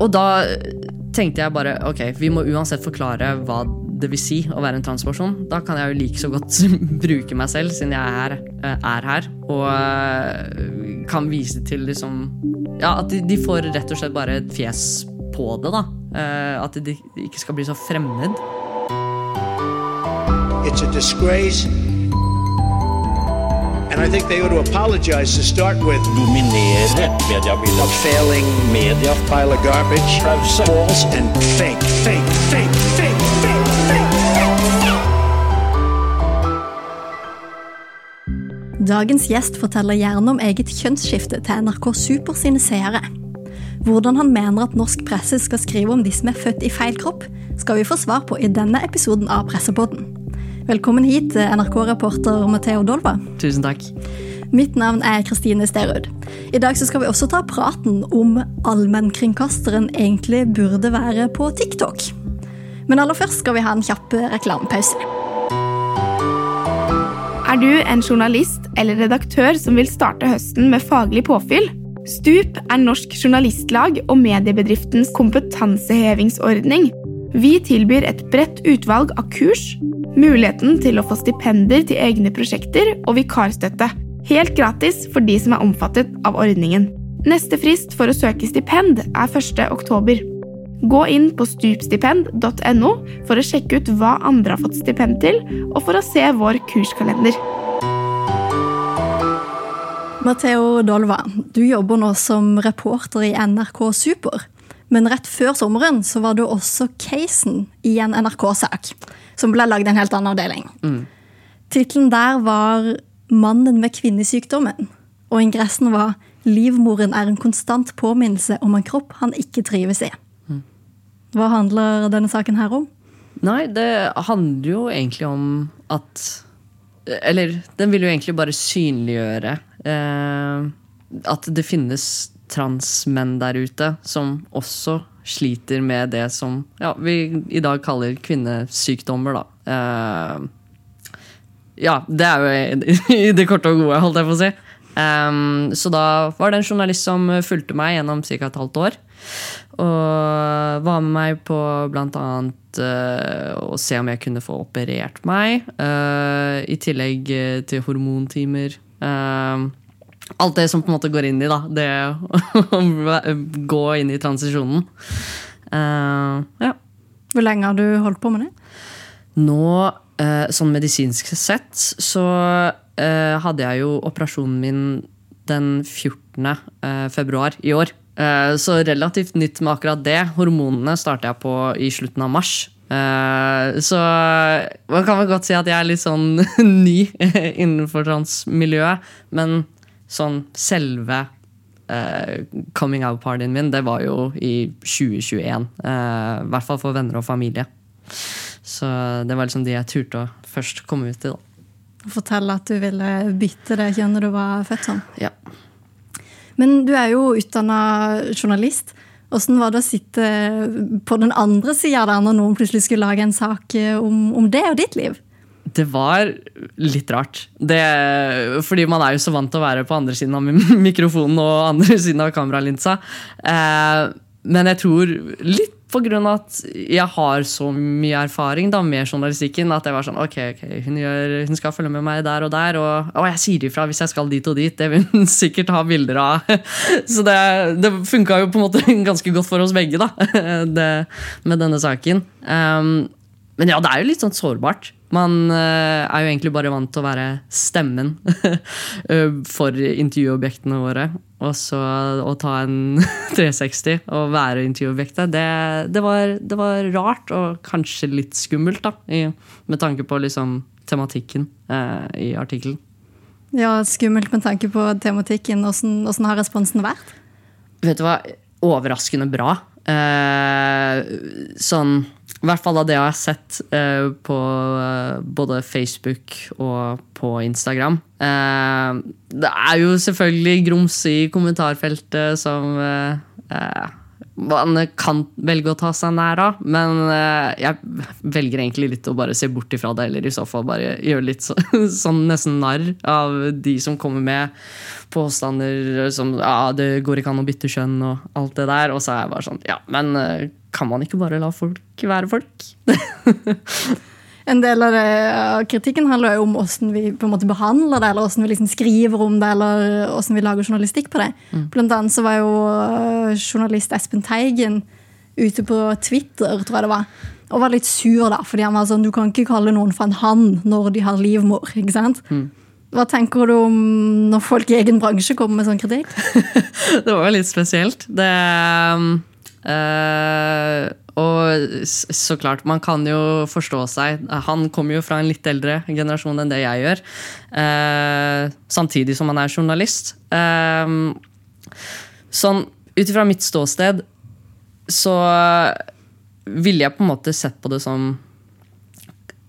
og da tenkte jeg bare ok, vi må uansett forklare hva det vil si å være en transperson. Da kan jeg jo like så godt bruke meg selv, siden jeg er, er her. Og eh, kan vise til liksom Ja, at de, de, får rett og slett bare et fjes på det, da. Eh, at de ikke skal bli så fremmed. It's a disgrace. And I think they ought to apologize to start with. Dominere mediebildet. A failing media. Pile of garbage. Pause. False and fake, fake, fake, fake, fake, fake. Dagens gjest forteller gjerne om eget kjønnsskifte til NRK Super sine seere. Hvordan han mener at norsk presse skal skrive om de som er født i feil kropp, skal vi få svar på i denne episoden av Pressepodden. Velkommen hit, NRK-reporter Matheo Dolva. Tusen takk. Mitt navn er Kristine Sterud. I dag skal vi også ta praten om allmennkringkasteren egentlig burde være på TikTok. Men aller først skal vi ha en kjapp reklamepause. Er du en journalist eller redaktør som vil starte høsten med faglig påfyll? Stup er Norsk Journalistlag og mediebedriftens kompetansehevingsordning. Vi tilbyr et bredt utvalg av kurs Muligheten til å få stipender til egne prosjekter og vikarstøtte. Helt gratis for de som er omfattet av ordningen. Neste frist for å søke stipend er 1. oktober. Gå inn på stupstipend.no for å sjekke ut hva andre har fått stipend til, og for å se vår kurskalender. Matheo Dolva, du jobber nå som reporter i NRK Super. Men rett før sommeren så var det også casen i en NRK-sak som ble lagd en helt annen avdeling. Mm. Tittelen der var 'Mannen med kvinnesykdommen', og ingressen var 'Livmoren er en konstant påminnelse om en kropp han ikke trives i'. Mm. Hva handler denne saken her om? Nei, det handler jo egentlig om at Eller den vil jo egentlig bare synliggjøre eh, at det finnes transmenn der ute som også sliter med det som ja, vi i dag kaller kvinnesykdommer, da. Uh, ja, det er jo i det korte og gode, holdt jeg på å si. Um, så da var det en journalist som fulgte meg gjennom ca. et halvt år. Og var med meg på bl.a. Uh, å se om jeg kunne få operert meg. Uh, I tillegg til hormontimer. Uh, alt det som på en måte går inn i da, det å gå inn i transisjonen. Uh, ja. Hvor lenge har du holdt på med det? Nå, uh, sånn medisinsk sett, så uh, hadde jeg jo operasjonen min den 14. februar i år. så relativt nytt med akkurat det. Hormonene starter jeg på i slutten av mars. så man kan vel godt si at jeg er litt sånn ny innenfor transmiljøet. Men sånn selve uh, coming out-partyen min, det var jo i 2021. Uh, eh, I hvert fall for venner og familie. Så det var liksom de jeg turte å først komme ut til. da. Fortelle at du ville bytte det kjønnet du var født som? Ja. Men du er jo utdanna journalist. Åssen var det å sitte på den andre sida når noen plutselig skulle lage en sak om, om det og ditt liv? Det var litt rart. Det, fordi man er jo så vant til å være på andre siden av mikrofonen og andre siden av kameralinsa. Eh, men jeg tror litt på grunn av at jeg har så mye erfaring da, med journalistikken at jeg var sånn Ok, okay hun, gjør, hun, skal følge med meg der og der, og, og jeg sier ifra hvis jeg skal dit og dit. Det vil hun sikkert ha bilder av. Så det, det funka jo på en måte ganske godt for oss begge da, det, med denne saken. Um, men ja, det er jo litt sånn sårbart. Man uh, er jo egentlig bare vant til å være stemmen eh, for intervjuobjektene våre. Og så å ta en 360 og være intervjuobjektet, det, det, var, det, var, rart og kanskje litt skummelt, da. I, med tanke på liksom tematikken eh, i artikkelen. Ja, skummelt med tanke på tematikken. Hvordan har responsen vært? Vet du hva? Overraskende bra. Eh, sånn i hvert fall av det jeg har sett eh, på uh, både Facebook og på Instagram. Eh, det er jo selvfølgelig grums i kommentarfeltet som man kan velge å ta seg nær av. Men eh, jeg velger egentlig litt å bare se bort ifra det, eller i så fall bare gjøre litt så, sånn nesten narr av de som kommer med påstander som ja, det går ikke an å bytte kjønn og alt det der. Og så er jeg bare sånn Ja, men eh, kan man ikke bare la folk være folk? En del av, det, av kritikken handler jo om hvordan vi på en måte behandler det, eller hvordan vi liksom skriver om det, eller hvordan vi lager journalistikk på det. Blant annet så var jo øh, journalist Espen Teigen ute på Twitter, tror jeg det var, og var litt sur, da, fordi han var sånn Du kan ikke kalle noen for en han når de har livmor, ikke sant? Hva tenker du om når folk i egen bransje kommer med sånn kritikk? det var jo litt spesielt. Det eh, Og så klart, man kan jo forstå seg. Han kommer jo fra en litt eldre generasjon enn det jeg gjør. Uh, samtidig som han er journalist. Uh, sånn ut ifra mitt ståsted så ville jeg på en måte sett på det som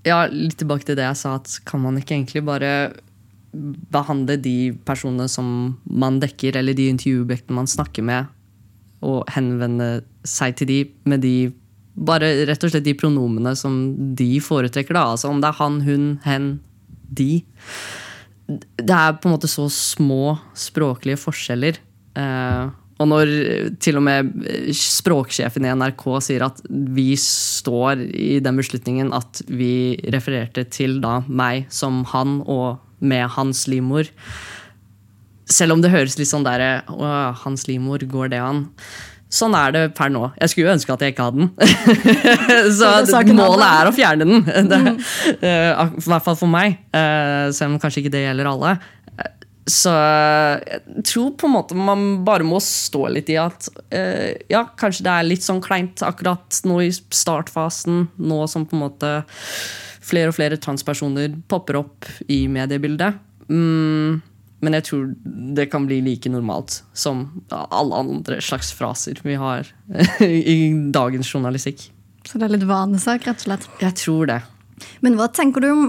ja, litt tilbake til det jeg sa, at kan man ikke egentlig bare behandle de personene som man dekker, eller de intervjuobjektene man snakker med, og henvende seg til de med de bare rett og slett de pronomene som de foretrekker. da, altså Om det er han, hun, hen, de. Det er på en måte så små språklige forskjeller. Eh, og når til og med språksjefen i NRK sier at vi står i den beslutningen at vi refererte til da meg som han og med hans livmor Selv om det høres litt sånn der Å, hans livmor, går det an? Sånn er det per nå. Jeg skulle jo ønske at jeg ikke hadde den. Så målet er å fjerne den. Det, uh, I hvert fall for meg. uh, Selv om kanskje ikke det gjelder alle. Så jeg tror på en måte man bare må stå litt i at eh, ja, kanskje det er litt sånn kleint akkurat nå i startfasen, nå som på en måte flere og flere transpersoner popper opp i mediebildet. Mm, men jeg tror det kan bli like normalt som alle andre slags fraser vi har i dagens journalistikk. Så det er litt vanesak, rett og slett. Jeg tror det. Men hva tenker du om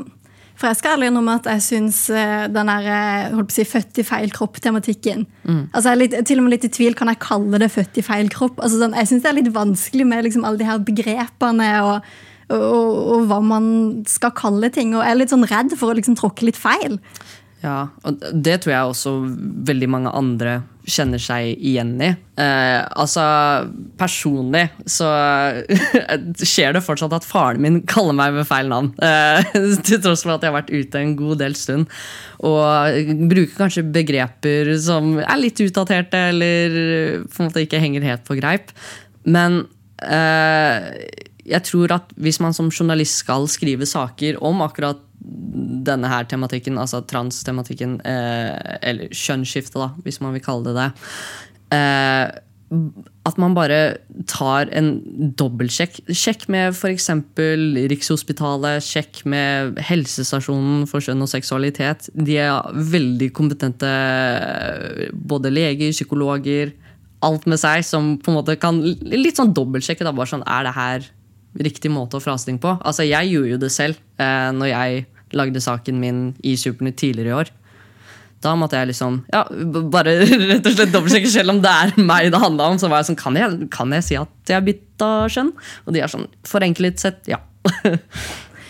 For jeg skal ærlig innrømme at jeg syns eh, den der eh, si, født i feil kropp-tematikken altså Jeg er litt, til og med litt i tvil. Kan jeg kalle det født i feil kropp? Altså, sånn, jeg syns det er litt vanskelig med liksom, alle de her begrepene og, og, og, og hva man skal kalle ting. Og jeg er litt sånn redd for å liksom tråkke litt feil. Ja, og det tror jeg også veldig mange andre kjenner seg igjen i. Eh, altså, personlig så skjer det fortsatt at faren min kaller meg med feil navn. Eh, til tross for at jeg har vært ute en god del stund. Og bruker kanskje begreper som er litt utdaterte, eller på en måte ikke henger helt på greip. Men eh, jeg tror at hvis man som journalist skal skrive saker om akkurat denne her tematikken, altså trans-tematikken, eh, eller kjønnsskifte, da, hvis man vil kalle det det. Eh, at man bare tar en dobbeltsjekk. Sjekk med f.eks. Rikshospitalet, sjekk med helsestasjonen for kjønn og seksualitet. De er veldig kompetente, både leger, psykologer, alt med seg, som på en måte kan litt sånn dobbeltsjekke. Da, bare sånn, er det her riktig måte å frase ting på? Altså, jeg gjorde jo det selv eh, når jeg lagde saken min i Supernytt tidligere i år. Da måtte jeg liksom ja, bare rett og slett dobbeltsjekke selv om det er meg det handla om. Så var jeg sånn, kan jeg, kan jeg si at jeg har bytta kjønn? Og de er sånn, forenklet sett, ja.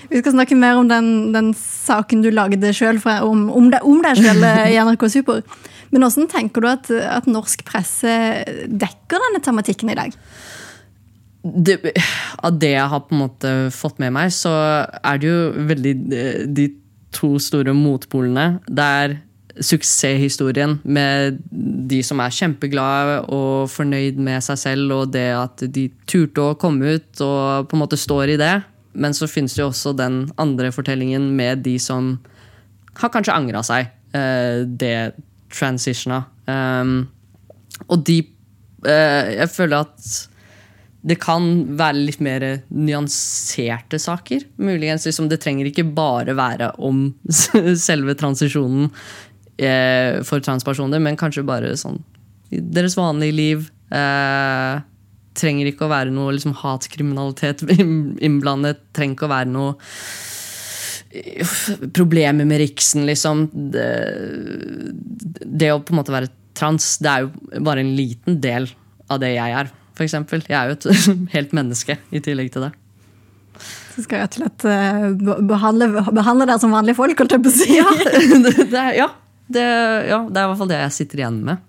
Vi skal snakke mer om den, den saken du lagde sjøl, om, om, om deg sjøl i NRK Super. Men hvordan tenker du at, at norsk presse dekker denne tematikken i dag? Det, av det jeg har på en måte fått med meg, så er det jo veldig eh, de to store motpolene. Det er suksesshistorien med de som er kjempeglade og fornøyd med seg selv, og det at de turte å komme ut og på en måte står i det. Men så finnes det jo også den andre fortellingen med de som har kanskje angra seg. eh, det transitiona. Um, og de eh, Jeg føler at det kan være litt mer nyanserte saker. Muligens liksom, Det trenger ikke bare være om selve transisjonen eh, for transpersoner, men kanskje bare sånn deres vanlige liv. Eh, trenger ikke å være noe liksom, hatkriminalitet innblandet. Trenger ikke å være noe eh, problemer med Riksen, liksom. Det, det å på en måte være trans, det er jo bare en liten del av det jeg er. For eksempel. Jeg er jo et helt menneske i tillegg til det. Så skal jeg rett og slett eh, behandle, behandle dere som vanlige folk, holdt jeg på å si. Ja, det, det, ja, det, ja, det er i hvert fall det jeg sitter igjen med.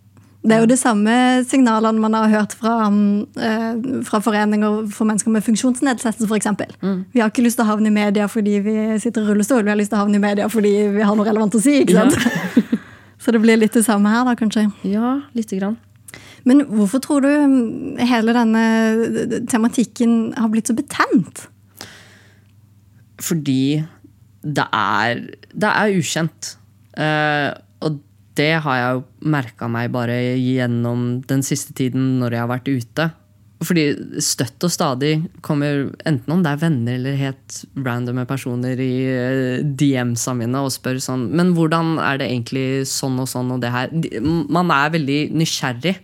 Det er jo de samme signalene man har hørt fra, mm, eh, fra foreninger for mennesker med funksjonsnedsettelse, f.eks. Vi har ikke lyst til å havne i media fordi vi sitter i rullestol, vi har lyst til å havne i media fordi vi har noe relevant å si. ikke sant? Så det blir litt det samme her, da, kanskje. Ja, lite grann. Men hvorfor tror du mm, hele denne tematikken har blitt så betent? Fordi det er, det er ukjent. Uh, og det har jeg jo merka meg bare gjennom den siste tiden når jeg har vært ute. Fordi støtt og stadig kommer, enten om det er venner eller helt randome personer i eh, DM-sa mine og spør sånn Men hvordan er det egentlig sånn og sånn og det her? Man er veldig nysgjerrig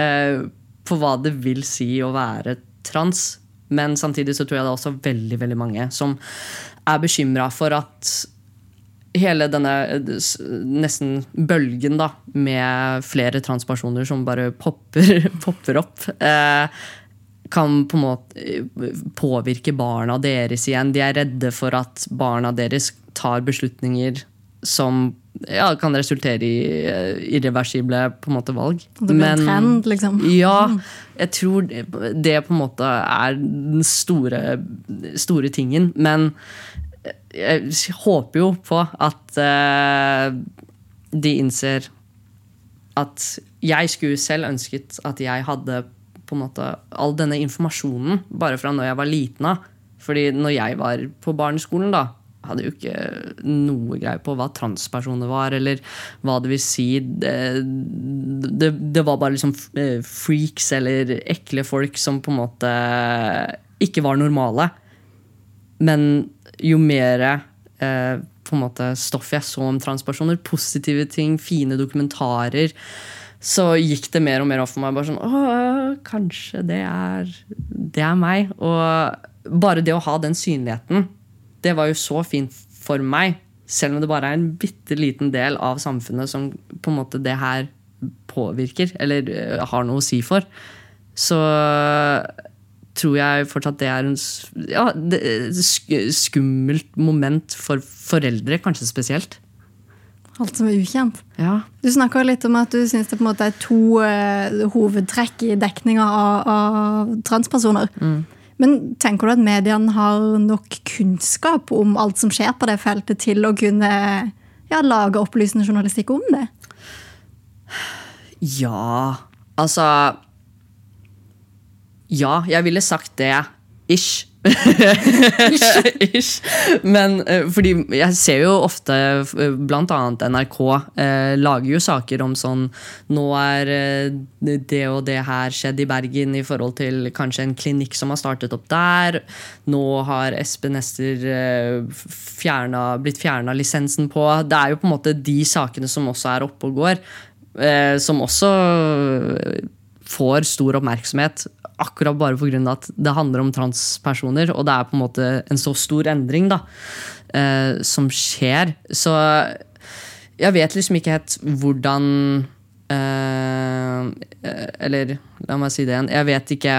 eh, på hva det vil si å være trans. Men samtidig så tror jeg det er også veldig veldig mange som er bekymra for at hele denne eh, nesten bølgen da, med flere transpersoner som bare popper, popper opp, eh, kan på en måte eh, påvirke barna deres igjen. De er redde for at barna deres tar beslutninger som ja, kan resultere i eh, irreversible på en måte, valg. Det blir en trend, liksom. Ja, jeg tror det, det på en måte er den store, store tingen. Men jeg håper jo på at uh, de innser at jeg skulle selv ønsket at jeg hadde på en måte all denne informasjonen bare fra når jeg var liten av. Fordi når jeg var på barneskolen, da, hadde jo ikke noe greie på hva transpersoner var, eller hva det vil si. Det, det, det var bare liksom eh, freaks eller ekle folk som på en måte ikke var normale. Men jo mer eh, stoff jeg så om transpersoner, positive ting, fine dokumentarer, så gikk det mer og mer opp for meg. bare sånn, Åh, Kanskje det er, det er meg. Og bare det å ha den synligheten, det var jo så fint for meg. Selv om det bare er en bitte liten del av samfunnet som på en måte det her påvirker, eller eh, har noe å si for. Så tror jeg fortsatt det er en ja, det, skummelt moment for foreldre, kanskje spesielt. Alt som er ukjent. Ja. Du snakka litt om at du syns det er to uh, hovedtrekk i dekninga av, av transpersoner. Men tenker du at mediene har nok kunnskap om alt som skjer på det feltet, til å kunne ja, lage opplysende journalistikk om det? Ja Altså Ja, jeg ville sagt det. Ish. Ish. Men eh, fordi jeg ser jo ofte, eh, blant annet NRK, eh, lager jo saker om sånn Nå er eh, det og det her skjedd i Bergen i forhold til kanskje en klinikk som har startet opp der. Nå har Espen Ester eh, blitt fjerna lisensen på. Det er jo på en måte de sakene som også er oppe og går. Eh, som også får stor oppmerksomhet akkurat bare pga. at det handler om transpersoner, og det er på en måte en så stor endring da, eh, som skjer. Så jeg vet liksom ikke helt hvordan eh, Eller la meg si det igjen. Jeg vet ikke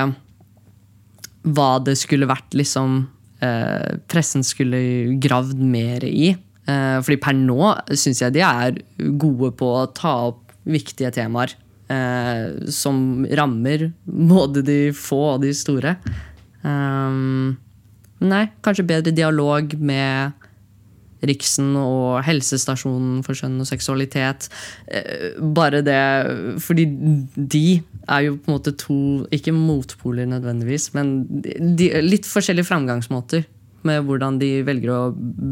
hva det skulle vært liksom eh, pressen skulle gravd mer i. Eh, fordi per nå syns jeg de er gode på å ta opp viktige temaer. Eh, som rammer både de få og de store. Um, nei, kanskje bedre dialog med Riksen og helsestasjonen for skjønn og seksualitet. Eh, bare det Fordi de er jo på en måte to Ikke motpoler nødvendigvis, men de, litt forskjellige framgangsmåter med hvordan de velger å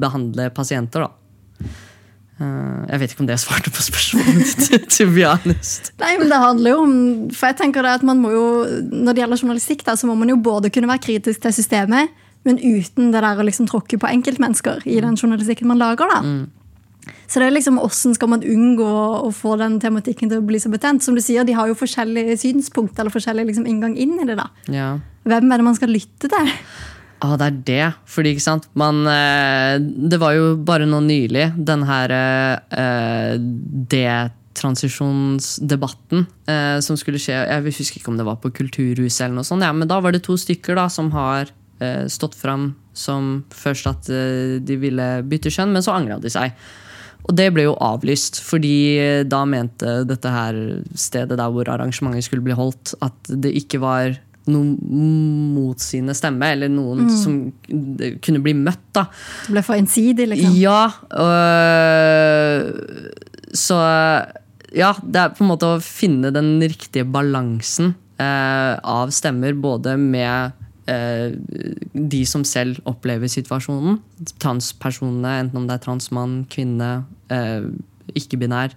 behandle pasienter. da. Eh, jeg vet ikke om det svarte på spørsmålet ditt, to be honest. Nei, men det handler jo om For jeg tenker det at man må jo Når det gjelder journalistikk, da, så må man jo både kunne være kritisk til systemet, men uten det der å liksom tråkke på enkeltmennesker i den journalistikken man lager. da. Så det er liksom Hvordan skal man unngå å få den tematikken til å bli så betent? Som du sier, De har jo forskjellige synspunkt eller forskjellig liksom inngang inn i det. da. Ja. Hvem er det man skal lytte til? Ah, det er det. Fordi, ikke sant Man, eh, Det var jo bare nå nylig den her eh, transisjonsdebatten eh, som skulle skje Jeg husker ikke om det var på Kulturhuset, eller noe sånt, ja, men da var det to stykker da, som har eh, stått fram som først at eh, de ville bytte kjønn, men så angra de seg. Og det ble jo avlyst, fordi eh, da mente dette her stedet der hvor arrangementet skulle bli holdt, at det ikke var noen motsigende stemme, eller noen som kunne bli møtt. da. Det ble for ensidig, liksom. Ja. øh, så ja, det er på en måte å finne den riktige balansen øh, av stemmer, både med eh, de som selv opplever situasjonen, transpersonene, enten om det er transmann, kvinne, eh, ikke-binær.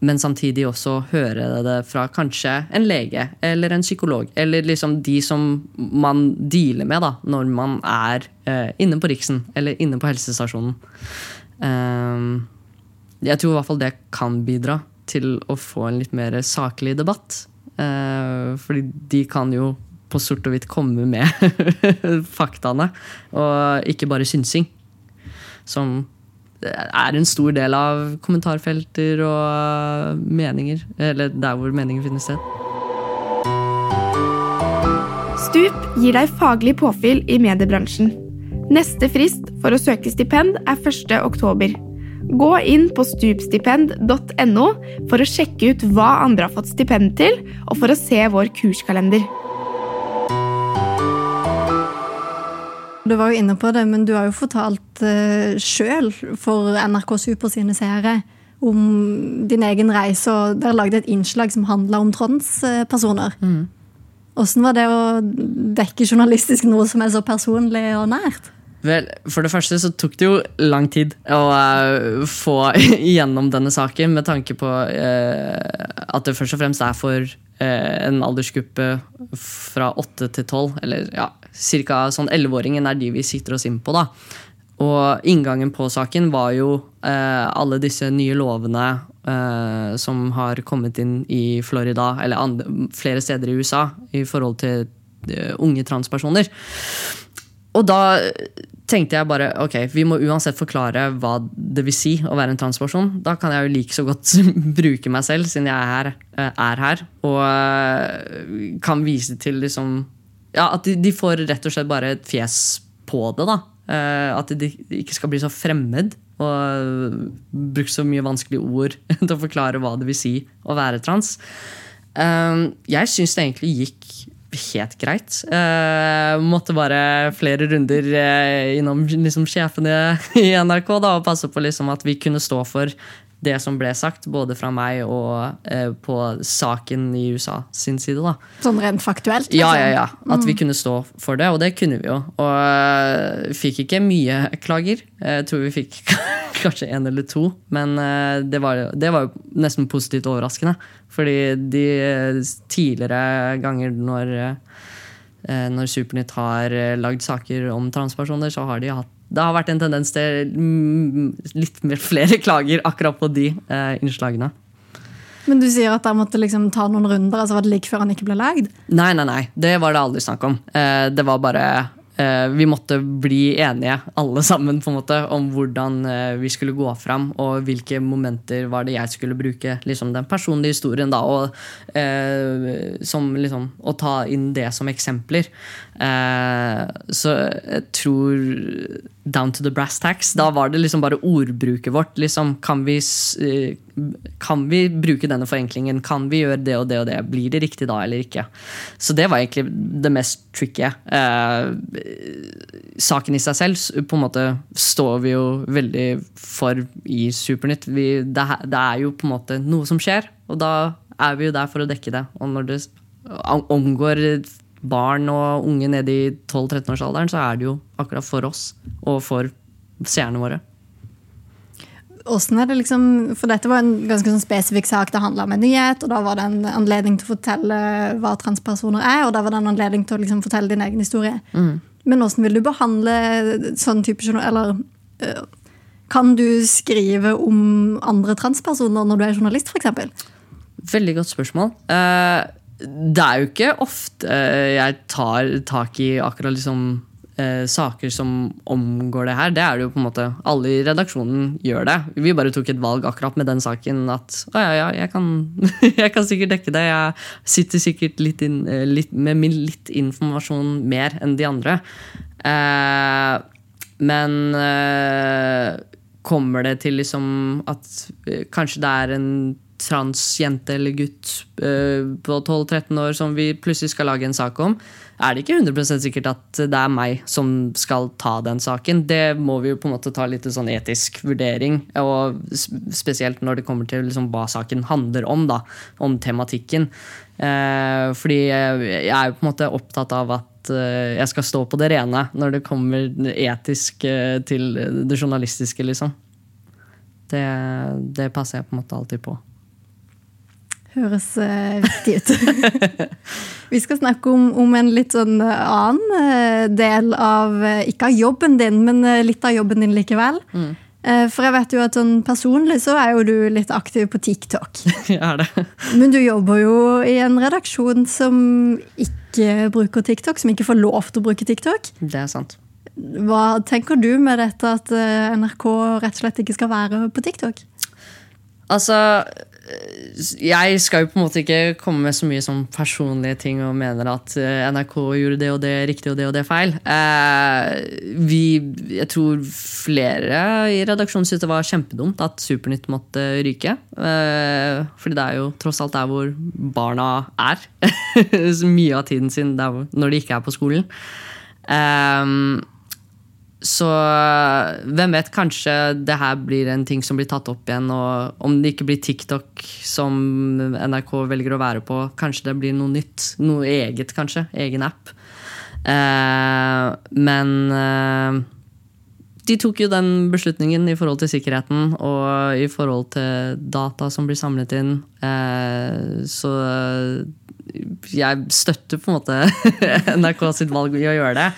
Men samtidig også høre det fra kanskje en lege eller en psykolog. Eller liksom de som man dealer med da, når man er eh, inne på Riksen eller inne på helsestasjonen. Eh, jeg tror i hvert fall det kan bidra til å få en litt mer saklig debatt. Uh, fordi de kan jo på sort og hvitt komme med faktaene, og ikke bare synsing. Som er en stor del av kommentarfelter og meninger. Eller der hvor meninger finner sted. Stup gir deg faglig påfyll i mediebransjen. Neste frist for å søke stipend er 1. oktober. Gå inn på stupstipend.no for å sjekke ut hva andre har fått stipend til, og for å se vår kurskalender. Du var jo inne på det, men du har jo fortalt uh, sjøl for NRK Super sine seere om din egen reise, og dere lagde et innslag som handla om transpersoner. Mm. Åssen var det å dekke journalistisk noe som er så personlig og nært? Vel, For det første så tok det jo lang tid å uh, få igjennom denne saken, med tanke på uh, at det først og fremst er for uh, en aldersgruppe fra 8 til 12, eller ja, ca. sånn 11-åringen er de vi sitter oss inn på. da. Og inngangen på saken var jo alle disse nye lovene som har kommet inn i Florida, eller andre, flere steder i USA, i forhold til unge transpersoner. Og da tenkte jeg bare ok, vi må uansett forklare hva det vil si å være en transperson. Da kan jeg jo like så godt bruke meg selv, siden jeg er her, er her og kan vise til liksom Ja, at de, de, får rett og slett bare et fjes på det, da. At de ikke skal bli så fremmed. Og bruke så mye vanskelige ord til å forklare hva det vil si å være trans. Jeg syns det egentlig gikk helt greit. Uh, måtte bare flere runder uh, innom liksom, sjefene i NRK da, og passe på liksom, at vi kunne stå for det som ble sagt, både fra meg og eh, på saken i USA sin side. da. Sånn rent faktuelt? Liksom. Ja, ja, ja. At vi kunne stå for det, og det kunne vi jo. Og fikk ikke mye klager. Jeg tror vi fikk kanskje én eller to, men det var, det var jo nesten positivt overraskende. Fordi de tidligere ganger når, når Supernytt har lagd saker om transpersoner, så har de hatt det har vært en tendens til litt mer flere klager akkurat på de eh, innslagene. Men du sier at han måtte liksom ta noen runder? altså Var det like før han ikke ble lagd? Nei, nei, nei. Det var det aldri snakk om. Eh, det var bare Vi måtte bli enige, alle sammen, på en måte, om hvordan vi skulle gå fram. Og hvilke momenter var det jeg skulle bruke liksom den personlige historien, da. Og, som liksom Å ta inn det som eksempler. så jeg tror down to the brass tacks. Da var det liksom bare ordbruket vårt. Liksom, kan, vi, kan, vi, bruke denne forenklingen? Kan vi gjøre det og det og det? Blir det riktig da eller ikke? Så det var egentlig det mest tricky. Eh, saken i seg selv på en måte står vi jo veldig for i Supernytt. Vi, det, det er jo på en måte noe som skjer, og da er vi jo der for å dekke det. Og når det omgår barn og unge nede i 12-13-årsalderen, så er det jo akkurat for oss og for seerne våre. Hvordan er det liksom, for Dette var en ganske sånn spesifikk sak. Det handla om en nyhet, og da var det en anledning til å fortelle hva transpersoner er, og da var det en anledning til å liksom fortelle din egen historie. Mm. Men hvordan vil du behandle sånn type Eller øh, kan du skrive om andre transpersoner når du er journalist, f.eks.? Veldig godt spørsmål. Uh, det er jo ikke ofte jeg tar tak i akkurat liksom eh, saker som omgår det her. Det er det jo på en måte Alle i redaksjonen gjør det. Vi bare tok et valg akkurat med den saken at å ja, ja, jeg kan, jeg kan sikkert dekke det. Jeg sitter sikkert litt, inn, eh, litt med litt informasjon mer enn de andre. Eh, men eh, kommer det til liksom at eh, kanskje det er en transjente eller gutt eh, på 12-13 år som vi plutselig skal lage en sak om, er det ikke 100 sikkert at det er meg som skal ta den saken. Det må vi jo på en måte ta litt sånn etisk vurdering, og spesielt når det kommer til liksom hva saken handler om, da, om tematikken. Eh, fordi jeg er jo på en måte opptatt av at eh, jeg skal stå på det rene når det kommer etisk til det journalistiske, liksom. Det, det passer jeg på en måte alltid på. Høres uh, viktig ut. Vi skal snakke om, om, en litt sånn annen uh, del av uh, Ikke av jobben din, men litt av jobben din likevel. Mm. For jeg vet jo at sånn personlig så er jo du litt aktiv på TikTok. Jeg er det. Men du jobber jo i en redaksjon som ikke bruker TikTok, som ikke får lov til å bruke TikTok. Det er sant. Hva tenker du med dette at NRK rett og slett ikke skal være på TikTok? Altså, jeg skal jo på en måte ikke komme med så mye sånn personlige ting og mener at eh, NRK gjorde det og det riktig og det og det feil. Eh, vi, jeg tror flere i redaksjonen syntes det var kjempedumt at Supernytt måtte ryke. Eh, fordi det er jo tross alt der hvor barna er. mye av tiden sin når de ikke er på skolen. Så hvem vet, kanskje det her blir en ting som blir tatt opp igjen. Og om det ikke blir TikTok som NRK velger å være på, kanskje det blir noe nytt. Noe eget, kanskje. Egen app. Eh, men eh, de tok jo den beslutningen i forhold til sikkerheten og i forhold til data som blir samlet inn. Eh, så jeg støtter på en måte NRK sitt valg i å gjøre det.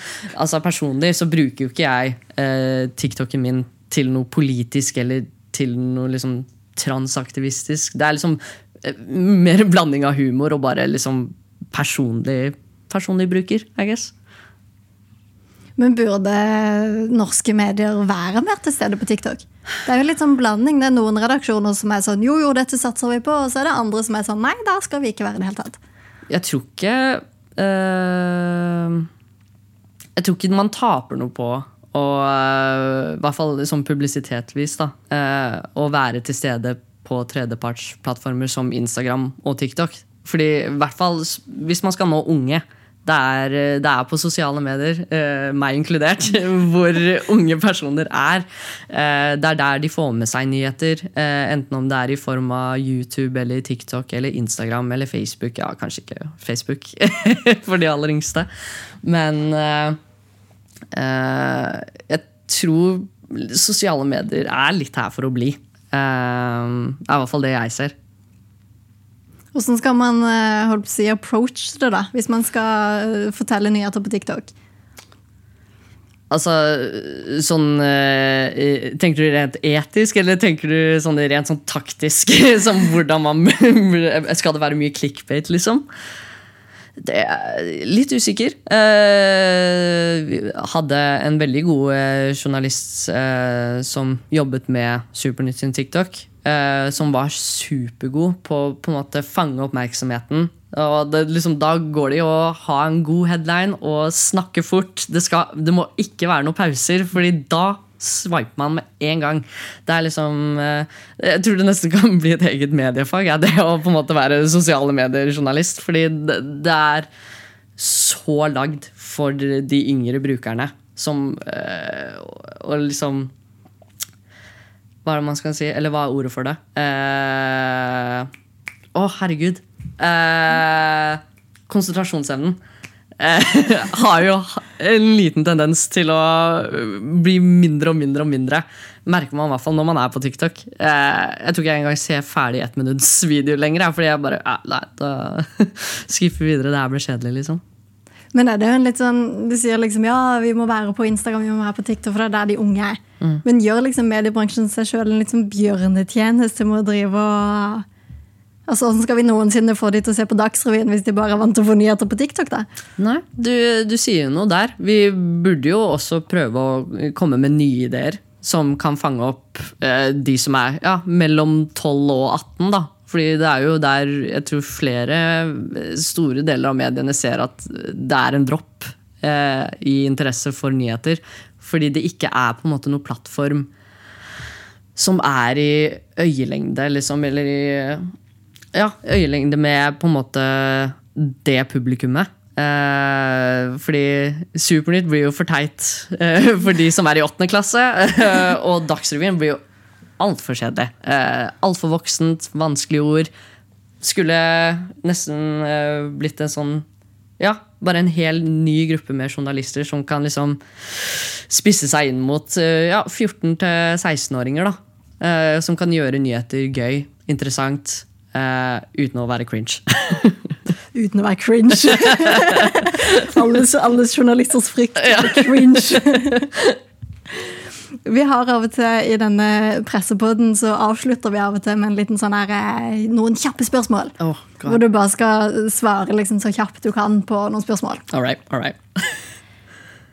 Altså Personlig så bruker jo ikke jeg eh, TikToken min til noe politisk eller til noe liksom transaktivistisk. Det er liksom eh, mer en blanding av humor og bare liksom personlig, personlig bruker, I guess. Men burde norske medier være mer til stede på TikTok? Det er jo litt sånn blanding. Det er noen redaksjoner som er sånn jo, jo, dette satser vi på, og så er det andre som er sånn nei, der skal vi ikke være i det hele tatt. Jeg tror ikke uh, Jeg tror ikke man taper noe på å uh, I hvert fall sånn publisitetvis, da. Uh, å være til stede på tredjepartsplattformer som Instagram og TikTok. Fordi i hvert fall hvis man skal nå unge, det er, eh, det er, på sosiale medier, eh, meg inkludert, hvor unge personer er. Eh, det er der de får med seg nyheter. Eh, enten om det er i form av YouTube eller TikTok eller Instagram eller Facebook. Ja, kanskje ikke Facebook for de aller yngste. Men eh, eh, jeg tror sosiale medier er litt her for å bli. det er i hvert fall det jeg ser. Hvordan skal man eh, holdt på å si, approach det, da, hvis man skal eh, fortelle nyheter på TikTok? Altså, sånn eh, Tenker du rent etisk, eller tenker du sånn rent sånn taktisk? Som hvordan man Skal det være mye clickbait, liksom? Det er litt usikker. Eh, hadde en veldig god journalist eh, som jobbet med Supernytt sin TikTok eh, som var supergod på på en måte fange oppmerksomheten. Og det, liksom, da går det i å ha en god headline og snakke fort. Det, skal, det må ikke være noen pauser, Fordi da swiper man med en gang. Det er liksom eh, Jeg tror det nesten kan bli et eget mediefag. Ja, det å på en måte være sosiale medier-journalist. Fordi det, det, er så lagd for de yngre brukerne som eh, Og liksom hva er det man skal si? Eller hva er ordet for det? Eh, å, uh, herregud. Uh, konsentrasjonsevnen uh, har jo en liten tendens til å bli mindre og mindre og mindre. Merker man i hvert fall når man er på TikTok. jeg tror ikke jeg engang ser ferdig ett minutts video lenger. Fordi jeg bare Nei, da skiffer videre. Det her blir kjedelig, liksom. Men er det jo en litt sånn, Du sier liksom ja, vi må være på Instagram, vi må være på TikTok, for det er der de unge er. Mm. Men gjør liksom mediebransjen seg sjøl en litt sånn bjørnetjeneste med å drive og Altså, Hvordan skal vi noensinne få de til å se på Dagsrevyen hvis de bare er vant til å få nyheter på TikTok? da? Nei, du, du sier jo noe der. Vi burde jo også prøve å komme med nye ideer som kan fange opp eh, de som er ja, mellom 12 og 18. da. Fordi det er jo der jeg tror flere eh, store deler av mediene ser at det er en dropp eh, i interesse for nyheter. Fordi det ikke er på en måte noen plattform som er i øyelengde, liksom, eller i ja, øyelengde med på en måte det publikummet. Eh, fordi Supernytt blir jo for teit eh, for de som er i åttende klasse. Eh, og Dagsrevyen blir jo altfor kjedelig. Eh, altfor voksent, vanskelige ord. Skulle nesten eh, blitt en sånn ja, bare en hel ny gruppe med journalister som kan liksom spisse seg inn mot eh, ja, 14-16-åringer. da. Eh, som kan gjøre nyheter gøy, interessant, eh, uten å være cringe. Uten å være cringe. alles, alles journalisters frykt for cringe. Vi har av og til I denne pressepodden så avslutter vi av og til med en liten sånn her, eh, noen kjappe spørsmål. Oh, hvor du bare skal svare liksom så kjapt du kan på noen spørsmål. all right, all right.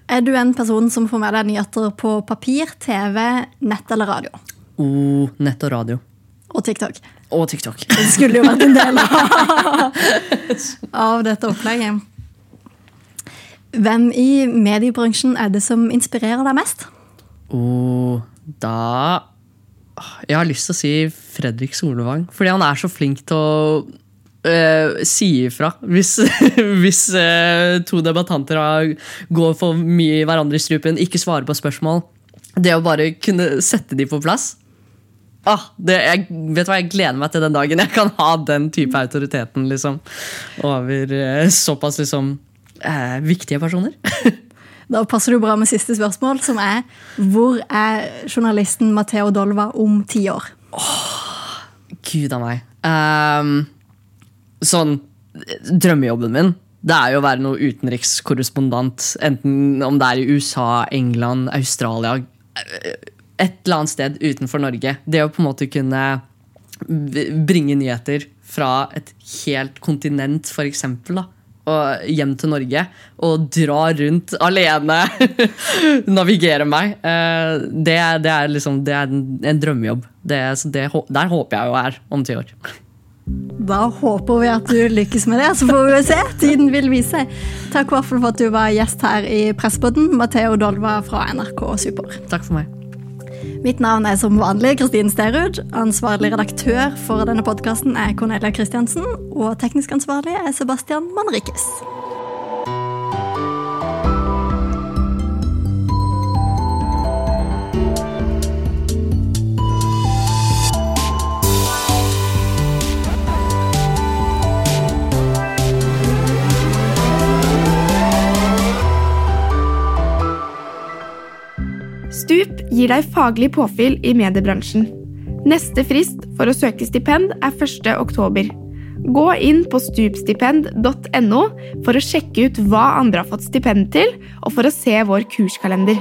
Er du en person som får med deg nyheter på papir, TV, nett eller radio? Oh, nett og radio. Og TikTok. Og TikTok. Det skulle jo vært en del av, av dette opplegget. Hvem i mediebransjen er det som inspirerer deg mest? Oh, da Jeg har lyst til å si Fredrik Solvang. Fordi han er så flink til å Uh, si ifra hvis, hvis uh, to debattanter går for mye i hverandre i strupen, ikke svarer på spørsmål. Det å bare kunne sette de på plass. Ah, det, jeg, vet hva, jeg gleder meg til den dagen jeg kan ha den type autoriteten liksom, over uh, såpass liksom, viktige personer. Da passer det bra med siste spørsmål, som er hvor er journalisten Matheo Dolva om ti år? Gud a meg. Um, sånn, drømmejobben min det er jo å være noe utenrikskorrespondent. Enten om det er i USA, England, Australia Et eller annet sted utenfor Norge. Det å på en måte kunne bringe nyheter fra et helt kontinent, for eksempel, da. Og hjem til Norge og dra rundt alene. Navigere meg. Eh, Det, det er liksom Det er en, en drømmejobb. Det, så det, der håper jeg jo er om ti år. Da håper vi at du lykkes med det, så får vi se. Tiden vil vise. Takk for at du var gjest her i Presspodden, Matheo Dolva fra NRK Super. Takk for meg. Mitt navn er som vanlig Kristin Sterud. Ansvarlig redaktør for denne podkasten er Cornelia Christiansen. Og teknisk ansvarlig er Sebastian Manrikes. Stup gir deg faglig påfyll i mediebransjen. Neste frist for å søke stipend er 1. oktober. Gå inn på stupstipend.no for å sjekke ut hva andre har fått stipend til, og for å se vår kurskalender.